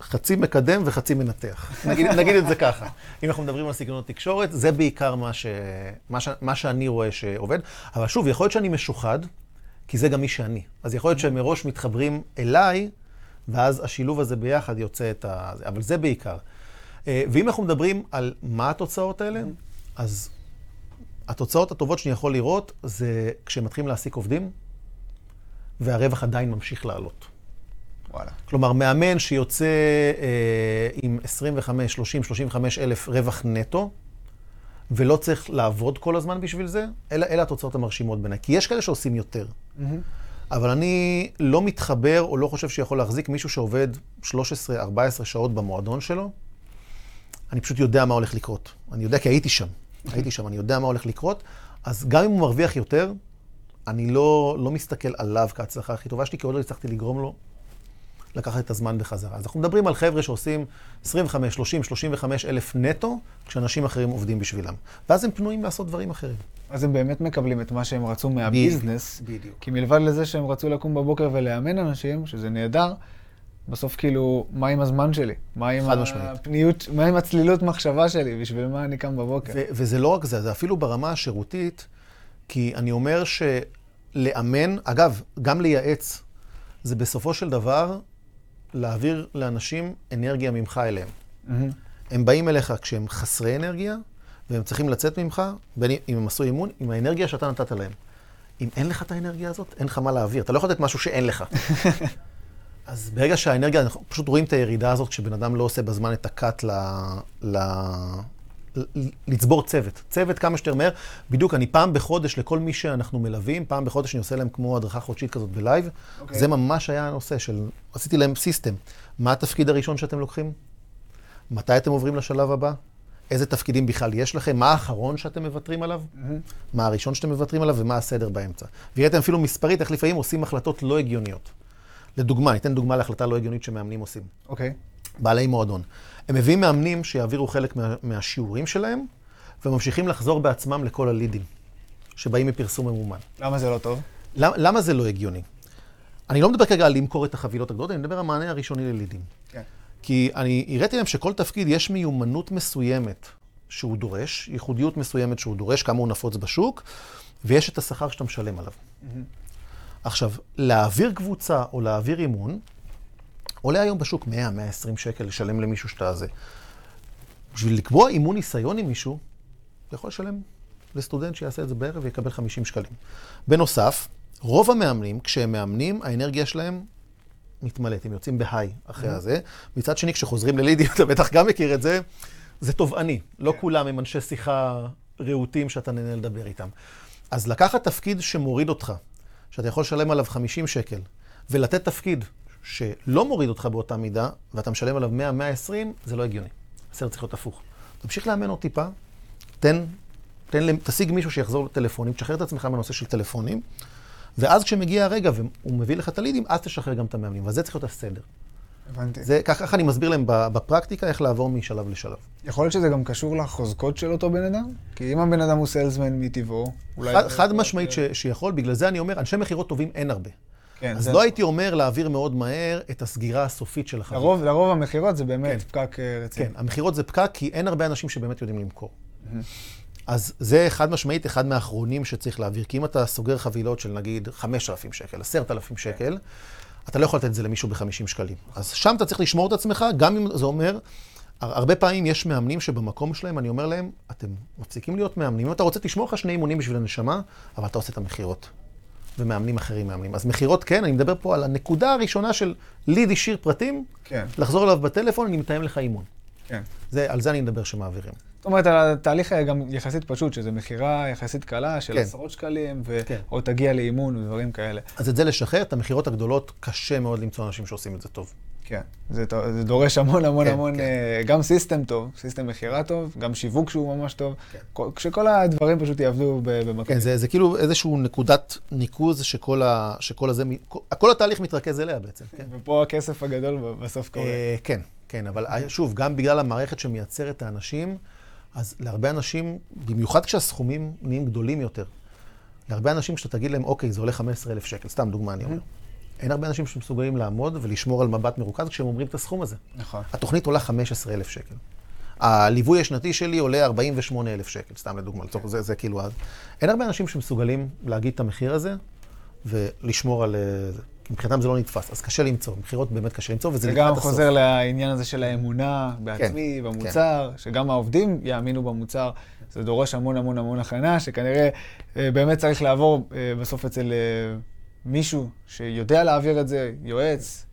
חצי מקדם וחצי מנתח. נגיד, נגיד את זה ככה. אם אנחנו מדברים על סגנונות תקשורת, זה בעיקר מה, ש, מה, ש, מה שאני רואה שעובד. אבל שוב, יכול להיות שאני משוחד, כי זה גם מי שאני. אז יכול להיות שהם מראש מתחברים אליי, ואז השילוב הזה ביחד יוצא את ה... אבל זה בעיקר. אה, ואם אנחנו מדברים על מה התוצאות האלה, אז התוצאות הטובות שאני יכול לראות זה כשהם מתחילים להעסיק עובדים, והרווח עדיין ממשיך לעלות. וואלה. כלומר, מאמן שיוצא אה, עם 25, 30, 35 אלף רווח נטו, ולא צריך לעבוד כל הזמן בשביל זה, אלה, אלה התוצאות המרשימות בעיניי. כי יש כאלה שעושים יותר. מהמם. אבל אני לא מתחבר או לא חושב שיכול להחזיק מישהו שעובד 13-14 שעות במועדון שלו. אני פשוט יודע מה הולך לקרות. אני יודע כי הייתי שם. הייתי שם, אני יודע מה הולך לקרות. אז גם אם הוא מרוויח יותר, אני לא, לא מסתכל עליו כהצלחה הכי טובה שלי, כי עוד לא הצלחתי לגרום לו לקחת את הזמן בחזרה. אז אנחנו מדברים על חבר'ה שעושים 25, 30, 35 אלף נטו, כשאנשים אחרים עובדים בשבילם. ואז הם פנויים לעשות דברים אחרים. אז הם באמת מקבלים את מה שהם רצו מהביזנס. בדיוק. כי מלבד לזה שהם רצו לקום בבוקר ולאמן אנשים, שזה נהדר, בסוף כאילו, מה עם הזמן שלי? מה עם. הפניות, מה עם הצלילות מחשבה שלי? בשביל מה אני קם בבוקר? ו- וזה לא רק זה, זה אפילו ברמה השירותית, כי אני אומר שלאמן, אגב, גם לייעץ, זה בסופו של דבר להעביר לאנשים אנרגיה ממך אליהם. מהמם. הם באים אליך כשהם חסרי אנרגיה, והם צריכים לצאת ממך, בין אם הם עשו אימון, עם האנרגיה שאתה נתת להם. אם אין לך את האנרגיה הזאת, אין לך מה להעביר. אתה לא יכול לתת משהו שאין לך. אז ברגע שהאנרגיה, אנחנו פשוט רואים את הירידה הזאת כשבן אדם לא עושה בזמן את הקאט ל... ל... לצבור צוות. צוות כמה שיותר מהר. בדיוק, אני פעם בחודש, לכל מי שאנחנו מלווים, פעם בחודש אני עושה להם כמו הדרכה חודשית כזאת בלייב. אוקיי. זה ממש היה הנושא של, עשיתי להם סיסטם. מה התפקיד הראשון שאתם לוקחים? מתי אתם עוברים לשלב הבא? איזה תפקידים בכלל יש לכם? מה האחרון שאתם מוותרים עליו? מהמם. מה הראשון שאתם מוותרים עליו ומה הסדר באמצע. והראיתם אפילו מספרית איך לפעמים עושים החלטות לא הגיוניות. לדוגמה, ניתן דוגמה להחלטה לא הגיונית שמאמנים עושים. אוקיי. בעלי מועדון. הם מביאים מאמנים שיעבירו חלק מה, מהשיעורים שלהם, וממשיכים לחזור בעצמם לכל הלידים שבאים מפרסום ממומן. למה זה לא טוב? למה, למה זה לא הגיוני? אני לא מדבר כרגע על למכור את החבילות הגדולות, אני מדבר על המענה הראשוני ללידים. כן. כי אני הראיתי להם שכל תפקיד יש מיומנות מסוימת שהוא דורש, ייחודיות מסוימת שהוא דורש, כמה הוא נפוץ בשוק, ויש את השכר שאתה משלם עליו. עכשיו, להעביר קבוצה או להעביר אימון, עולה היום בשוק 100-120 שקל לשלם למישהו שאתה זה. בשביל לקבוע אימון ניסיון עם מישהו, אתה יכול לשלם לסטודנט שיעשה את זה בערב ויקבל 50 שקלים. בנוסף, רוב המאמנים, כשהם מאמנים, האנרגיה שלהם מתמלאת, הם יוצאים בהיי אחרי הזה. מצד שני, כשחוזרים ללידים, אתה בטח גם מכיר את זה, זה תובעני. לא כן. כולם הם אנשי שיחה רהוטים שאתה נהנה לדבר איתם. אז לקחת תפקיד שמוריד אותך, שאתה יכול לשלם עליו 50 שקל, ולתת תפקיד שלא מוריד אותך באותה מידה, ואתה משלם עליו 100-120, זה לא הגיוני. הסרט צריך להיות הפוך. תמשיך לאמן עוד טיפה, תן, תן, תשיג מישהו שיחזור לטלפונים, תשחרר את עצמך מהנושא של טלפונים, ואז כשמגיע הרגע והוא מביא לך את הלידים, אז תשחרר גם את המאמנים. וזה צריך להיות הסדר. הבנתי. זה, ככה אני מסביר להם בפרקטיקה איך לעבור משלב לשלב. יכול להיות שזה גם קשור לחוזקות של אותו בן אדם? כי אם הבן אדם הוא סיילסמן מטבעו, אולי... חד, חד משמעית ש, שיכול, בגלל זה אני אומר, אנשי מכירות טובים אין הרבה. כן, אז לא הייתי אומר להעביר מאוד מהר את הסגירה הסופית של החברה. לרוב, לרוב המכירות זה באמת כן. פקק אה, רציני. כן, המכירות זה פקק, כי אין הרבה אנשים שבאמת יודעים למכור. אז זה חד משמעית אחד מהאחרונים שצריך להעביר, כי אם אתה סוגר חבילות של נגיד 5,000 שקל, 10,000 שקל, אתה לא יכול לתת את זה למישהו ב-50 שקלים. אז שם אתה צריך לשמור את עצמך, גם אם זה אומר, הר- הרבה פעמים יש מאמנים שבמקום שלהם, אני אומר להם, אתם מפסיקים להיות מאמנים, אם אתה רוצה, תשמור לך שני אימונים בשביל הנשמה, אבל אתה עושה את המכירות. ומאמנים אחרים מאמנים. אז מכירות כן, אני מדבר פה על הנקודה הראשונה של lead השאיר פרטים, כן, לחזור אליו בטלפון, אני מתאם לך אימון. כן. זה, על זה אני מדבר שמעבירים. זאת אומרת, התהליך היה גם יחסית פשוט, שזה מכירה יחסית קלה של כן. עשרות שקלים, ו- כן. או תגיע לאימון ודברים כאלה. אז את זה לשחרר, את המכירות הגדולות, קשה מאוד למצוא אנשים שעושים את זה טוב. כן, זה, זה דורש המון המון כן, המון, כן. אה, גם system טוב, system מכירה טוב, גם שיווק שהוא ממש טוב, כן. כל- כשכל הדברים פשוט יעבדו במקום. כן, זה, זה כאילו איזשהו נקודת ניקוז שכל, ה, שכל הזה, כל, התהליך מתרכז אליה בעצם. כן, ופה הכסף הגדול בסוף קורה. אה, כן, כן, אבל שוב, גם בגלל המערכת שמייצרת את האנשים, אז להרבה אנשים, במיוחד כשהסכומים נהיים גדולים יותר, להרבה אנשים שאתה תגיד להם, אוקיי, זה עולה 15,000 שקל, סתם דוגמה אני אומר. אין הרבה אנשים שמסוגלים לעמוד ולשמור על מבט מרוכז כשהם אומרים את הסכום הזה. נכון. התוכנית עולה 15,000 שקל. הליווי השנתי שלי עולה 48,000 שקל, סתם לדוגמה, לצורך זה, זה כאילו... אז אין הרבה אנשים שמסוגלים להגיד את המחיר הזה ולשמור על... אה, זה. מבחינתם זה לא נתפס, אז קשה למצוא, מכירות באמת קשה למצוא, וזה זה לקראת גם הסוף. חוזר לעניין הזה של האמונה בעצמי, כן, במוצר, שגם העובדים יאמינו במוצר. זה דורש המון המון המון הכנה, שכנראה אה, באמת צריך לעבור אה, בסוף אצל אה, מישהו שיודע להעביר את זה, יועץ.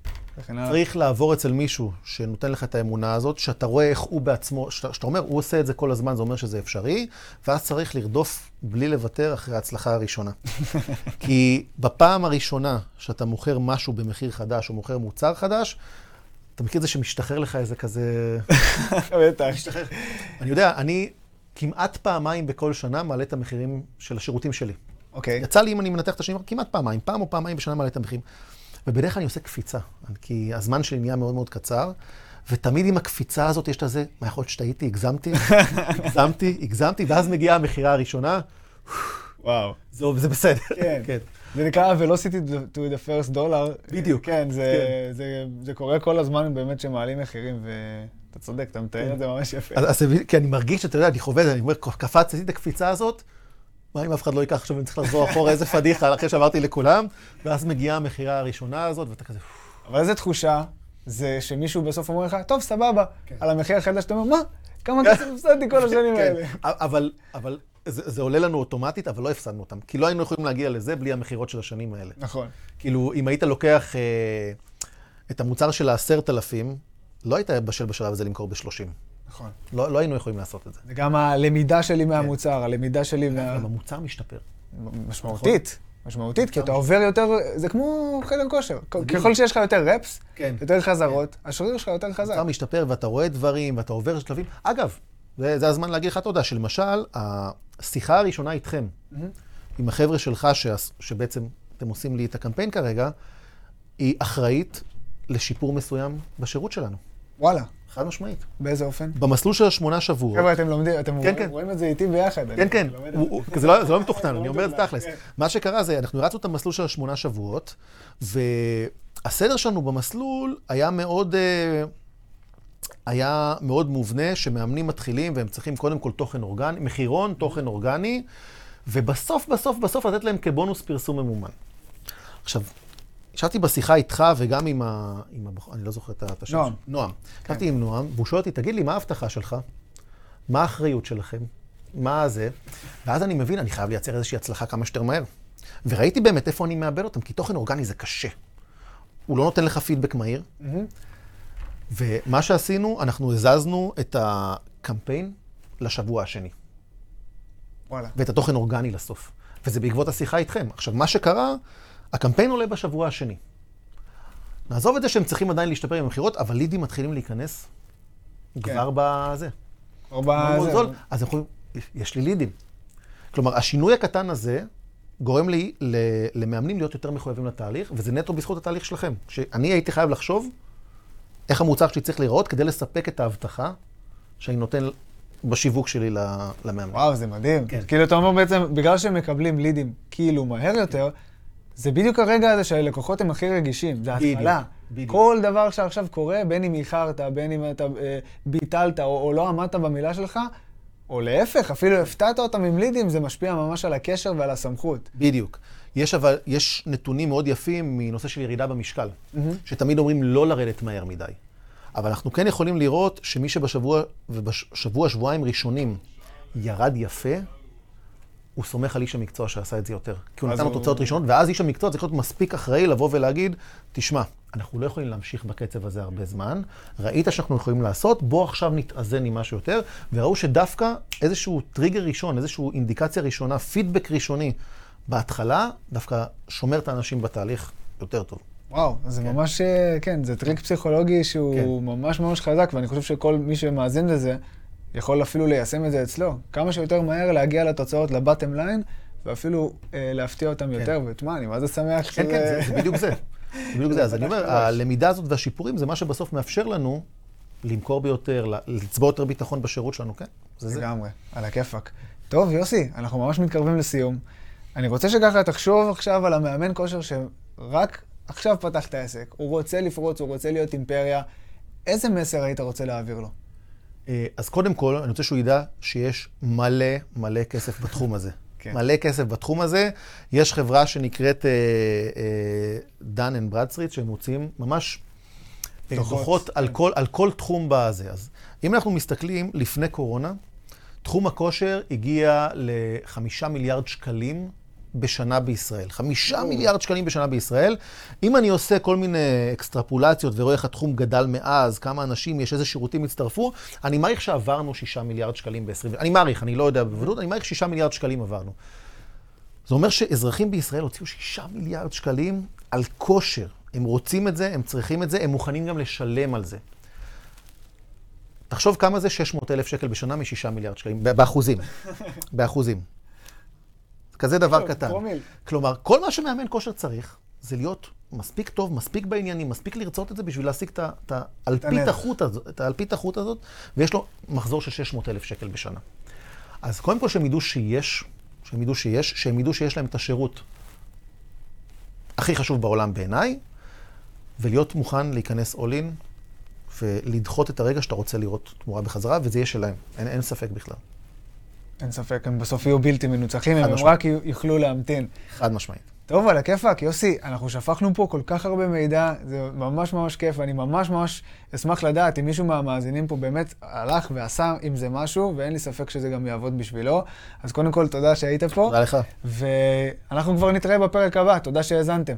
צריך לעבור אצל מישהו שנותן לך את האמונה הזאת, שאתה רואה איך הוא בעצמו, שאתה, אומר, הוא עושה את זה כל הזמן, זה אומר שזה אפשרי, ואז צריך לרדוף בלי לוותר אחרי ההצלחה הראשונה. כי בפעם הראשונה שאתה מוכר משהו במחיר חדש או מוכר מוצר חדש, אתה מכיר את זה שמשתחרר לך איזה כזה... בטח. משתחרר. אני יודע, אני כמעט פעמיים בכל שנה מעלה את המחירים של השירותים שלי. אוקיי. יצא לי, אם אני מנתח את השנים, כמעט פעמיים, פעם או פעמיים בשנה מעלה את המחירים. ובדרך כלל אני עושה קפיצה, כי הזמן שלי נהיה מאוד מאוד קצר, ותמיד עם הקפיצה הזאת יש את הזה, מה יכול להיות שטעיתי, הגזמתי, הגזמתי, הגזמתי, ואז מגיעה המכירה הראשונה, וואו. זה, זה בסדר. כן. כן. זה נקרא velocity to the first dollar. בדיוק. כן, זה, כן. זה, זה קורה כל הזמן באמת שמעלים מחירים, ואתה צודק, אתה מתאר את זה ממש יפה. אז, אז כי אני מרגיש, אתה יודע, אני חווה את זה, אני אומר, קפצתי את הקפיצה הזאת, מה אם אף אחד לא ייקח עכשיו, אני צריך לחזור אחורה, איזה פדיחה, אחרי שעברתי לכולם, ואז מגיעה המכירה הראשונה הזאת, ואתה כזה, אבל איזה תחושה זה שמישהו בסוף אומר לך, טוב, סבבה, על המחיר החדש, אתה אומר, מה? כמה כסף הפסדתי כל השנים כן, האלה? אבל, אבל זה, זה עולה לנו אוטומטית, אבל לא הפסדנו אותם. כי לא היינו יכולים להגיע לזה בלי המכירות של השנים האלה. נכון. כאילו, אם היית לוקח אה, את המוצר של העשרת אלפים, לא היית בשל בשלב הזה למכור ב-30. נכון. לא, לא היינו יכולים לעשות את זה. זה גם הלמידה שלי מהמוצר, הלמידה שלי מה... גם המוצר משתפר. משמעותית. משמעותית, כי אתה עובר יותר, זה כמו חדר כושר. ככל שיש לך יותר רפס, כן. יותר חזרות, השריר שלך יותר חזק. המוצר משתפר ואתה רואה דברים ואתה עובר שלבים. אגב, זה, הזמן להגיד לך תודה, שלמשל, השיחה הראשונה איתכם, עם החבר'ה שלך, שבעצם אתם עושים לי את הקמפיין כרגע, היא אחראית לשיפור מסוים בשירות שלנו. וואלה, חד משמעית. באיזה אופן? במסלול של השמונה שבועות. חבר'ה, אתם לומדים, אתם כן, כן. רואים את זה איתי ביחד. כן, כן, הוא- זה. הוא- זה לא- זה לא מתוכנן, אני אומר את זה מתוכנן, תכלס. כן. מה שקרה זה, אנחנו הרצנו את המסלול של השמונה שבועות, והסדר שלנו במסלול היה מאוד, אה, היה מאוד מובנה, שמאמנים מתחילים והם צריכים קודם כל תוכן אורגני, מחירון, תוכן אורגני, ובסוף, בסוף, בסוף לתת להם כבונוס פרסום ממומן. עכשיו, ישבתי בשיחה איתך וגם עם ה... עם הבחור, אני לא זוכר את השם. נועם. נועם. ישבתי עם נועם, והוא שואל אותי, תגיד לי, מה ההבטחה שלך? מה האחריות שלכם? מה זה? ואז אני מבין, אני חייב לייצר איזושהי הצלחה כמה שיותר מהר. וראיתי באמת איפה אני מאבד אותם, כי תוכן אורגני זה קשה. הוא לא נותן לך פידבק מהיר. מהמם. ומה שעשינו, אנחנו הזזנו את הקמפיין לשבוע השני, וואלה. ואת התוכן אורגני לסוף. וזה בעקבות השיחה איתכם. עכשיו, מה שקרה, הקמפיין עולה בשבוע השני. נעזוב את זה שהם צריכים עדיין להשתפר עם המכירות, אבל לידים מתחילים להיכנס כבר בזה. או בזה. אז אנחנו, יש לי לידים. כלומר, השינוי הקטן הזה גורם לי למאמנים להיות יותר מחויבים לתהליך, וזה נטו בזכות התהליך שלכם. שאני הייתי חייב לחשוב איך המוצר שלי צריך להיראות כדי לספק את ההבטחה שאני נותן בשיווק שלי ל- למאמן. וואו, זה מדהים. כן. כאילו, אתה אומר בעצם, בגלל שהם מקבלים לידים כאילו מהר יותר, זה בדיוק הרגע הזה שהלקוחות הם הכי רגישים, זה התחלה. בדיוק. כל דבר שעכשיו קורה, בין אם איחרת, בין אם אתה אה, ביטלת או, או לא עמדת במילה שלך, או להפך, אפילו הפתעת אותם עם לידים, זה משפיע ממש על הקשר ועל הסמכות. בדיוק. יש אבל, יש נתונים מאוד יפים מנושא של ירידה במשקל, שתמיד אומרים לא לרדת מהר מדי. אבל אנחנו כן יכולים לראות שמי שבשבוע, ובשבוע, שבועיים ראשונים ירד יפה, הוא סומך על איש המקצוע שעשה את זה יותר. כי הוא נתן לו הוא- תוצאות ראשונות, ואז איש המקצוע צריך להיות מספיק אחראי לבוא ולהגיד, תשמע, אנחנו לא יכולים להמשיך בקצב הזה הרבה זמן, ראית שאנחנו יכולים לעשות, בוא עכשיו נתאזן עם משהו יותר, וראו שדווקא איזשהו טריגר ראשון, איזושהי אינדיקציה ראשונה, פידבק ראשוני בהתחלה, דווקא שומר את האנשים בתהליך יותר טוב. וואו, זה ממש, אה, כן, זה טריק פסיכולוגי שהוא כן. ממש ממש חזק, ואני חושב שכל מי שמאזין לזה, יכול אפילו ליישם את זה אצלו. כמה שיותר מהר להגיע לתוצאות, ל bottom line, ואפילו אה, להפתיע אותם יותר. ותשמע, אני מה זה שמח כן, כן, זה, זה בדיוק זה. זה בדיוק זה. אז אני אומר, חדש. הלמידה הזאת והשיפורים זה מה שבסוף מאפשר לנו למכור ביותר, לצבור יותר ביטחון בשירות שלנו, כן? זה זה. לגמרי, על הכיפאק. טוב, יוסי, אנחנו ממש מתקרבים לסיום. אני רוצה שככה תחשוב עכשיו על המאמן כושר שרק עכשיו פתח את העסק. הוא רוצה לפרוץ, הוא רוצה להיות אימפריה. איזה מסר היית רוצה להעביר לו? אה, אז קודם כל, אני רוצה שהוא ידע שיש מלא מלא כסף בתחום הזה. כן. מלא כסף בתחום הזה. יש חברה שנקראת Dun and Bradstreet, שהם מוציאים ממש אה, דוחות, דוחות על כן. כל- על כל תחום בזה. אז אם אנחנו מסתכלים לפני קורונה, תחום הכושר הגיע לחמישה מיליארד שקלים בשנה בישראל. חמישה מיליארד שקלים בשנה בישראל. אם אני עושה כל מיני אקסטרפולציות ורואה איך התחום גדל מאז, כמה אנשים יש, איזה שירותים הצטרפו, אני מעריך שעברנו שישה מיליארד שקלים ב-20... אני מעריך, אני לא יודע בוודאות, אני מעריך שישה מיליארד שקלים עברנו. זה אומר שאזרחים בישראל הוציאו שישה מיליארד שקלים על כושר. הם רוצים את זה, הם צריכים את זה, הם מוכנים גם לשלם על זה. תחשוב כמה זה 600 אלף שקל בשנה מ-6 מיליארד שקלים, באחוזים. באחוזים. כזה דבר קטן. פרומיל. כלומר, כל מה שמאמן כושר צריך, זה להיות מספיק טוב, מספיק בעניינים, מספיק לרצות את זה בשביל להשיג את האלפית החוט הזאת, ויש לו מחזור של 600 אלף שקל בשנה. אז קודם כל שהם ידעו שיש, שהם ידעו שיש, שהם ידעו שיש להם את השירות הכי חשוב בעולם בעיניי, ולהיות מוכן להיכנס all in ולדחות את הרגע שאתה רוצה לראות תמורה בחזרה, וזה יהיה שלהם, אין, אין ספק בכלל, אין ספק, הם בסוף יהיו בלתי מנוצחים, אם הם משמעית. רק יוכלו להמתין. חד משמעית. טוב, על הכיפאק, יוסי, אנחנו שפכנו פה כל כך הרבה מידע, זה ממש ממש כיף, ואני ממש ממש אשמח לדעת אם מישהו מהמאזינים פה באמת הלך ועשה עם זה משהו, ואין לי ספק שזה גם יעבוד בשבילו. אז קודם כל, תודה שהיית פה, תודה לך. ואנחנו כבר נתראה בפרק הבא, תודה שהאזנתם.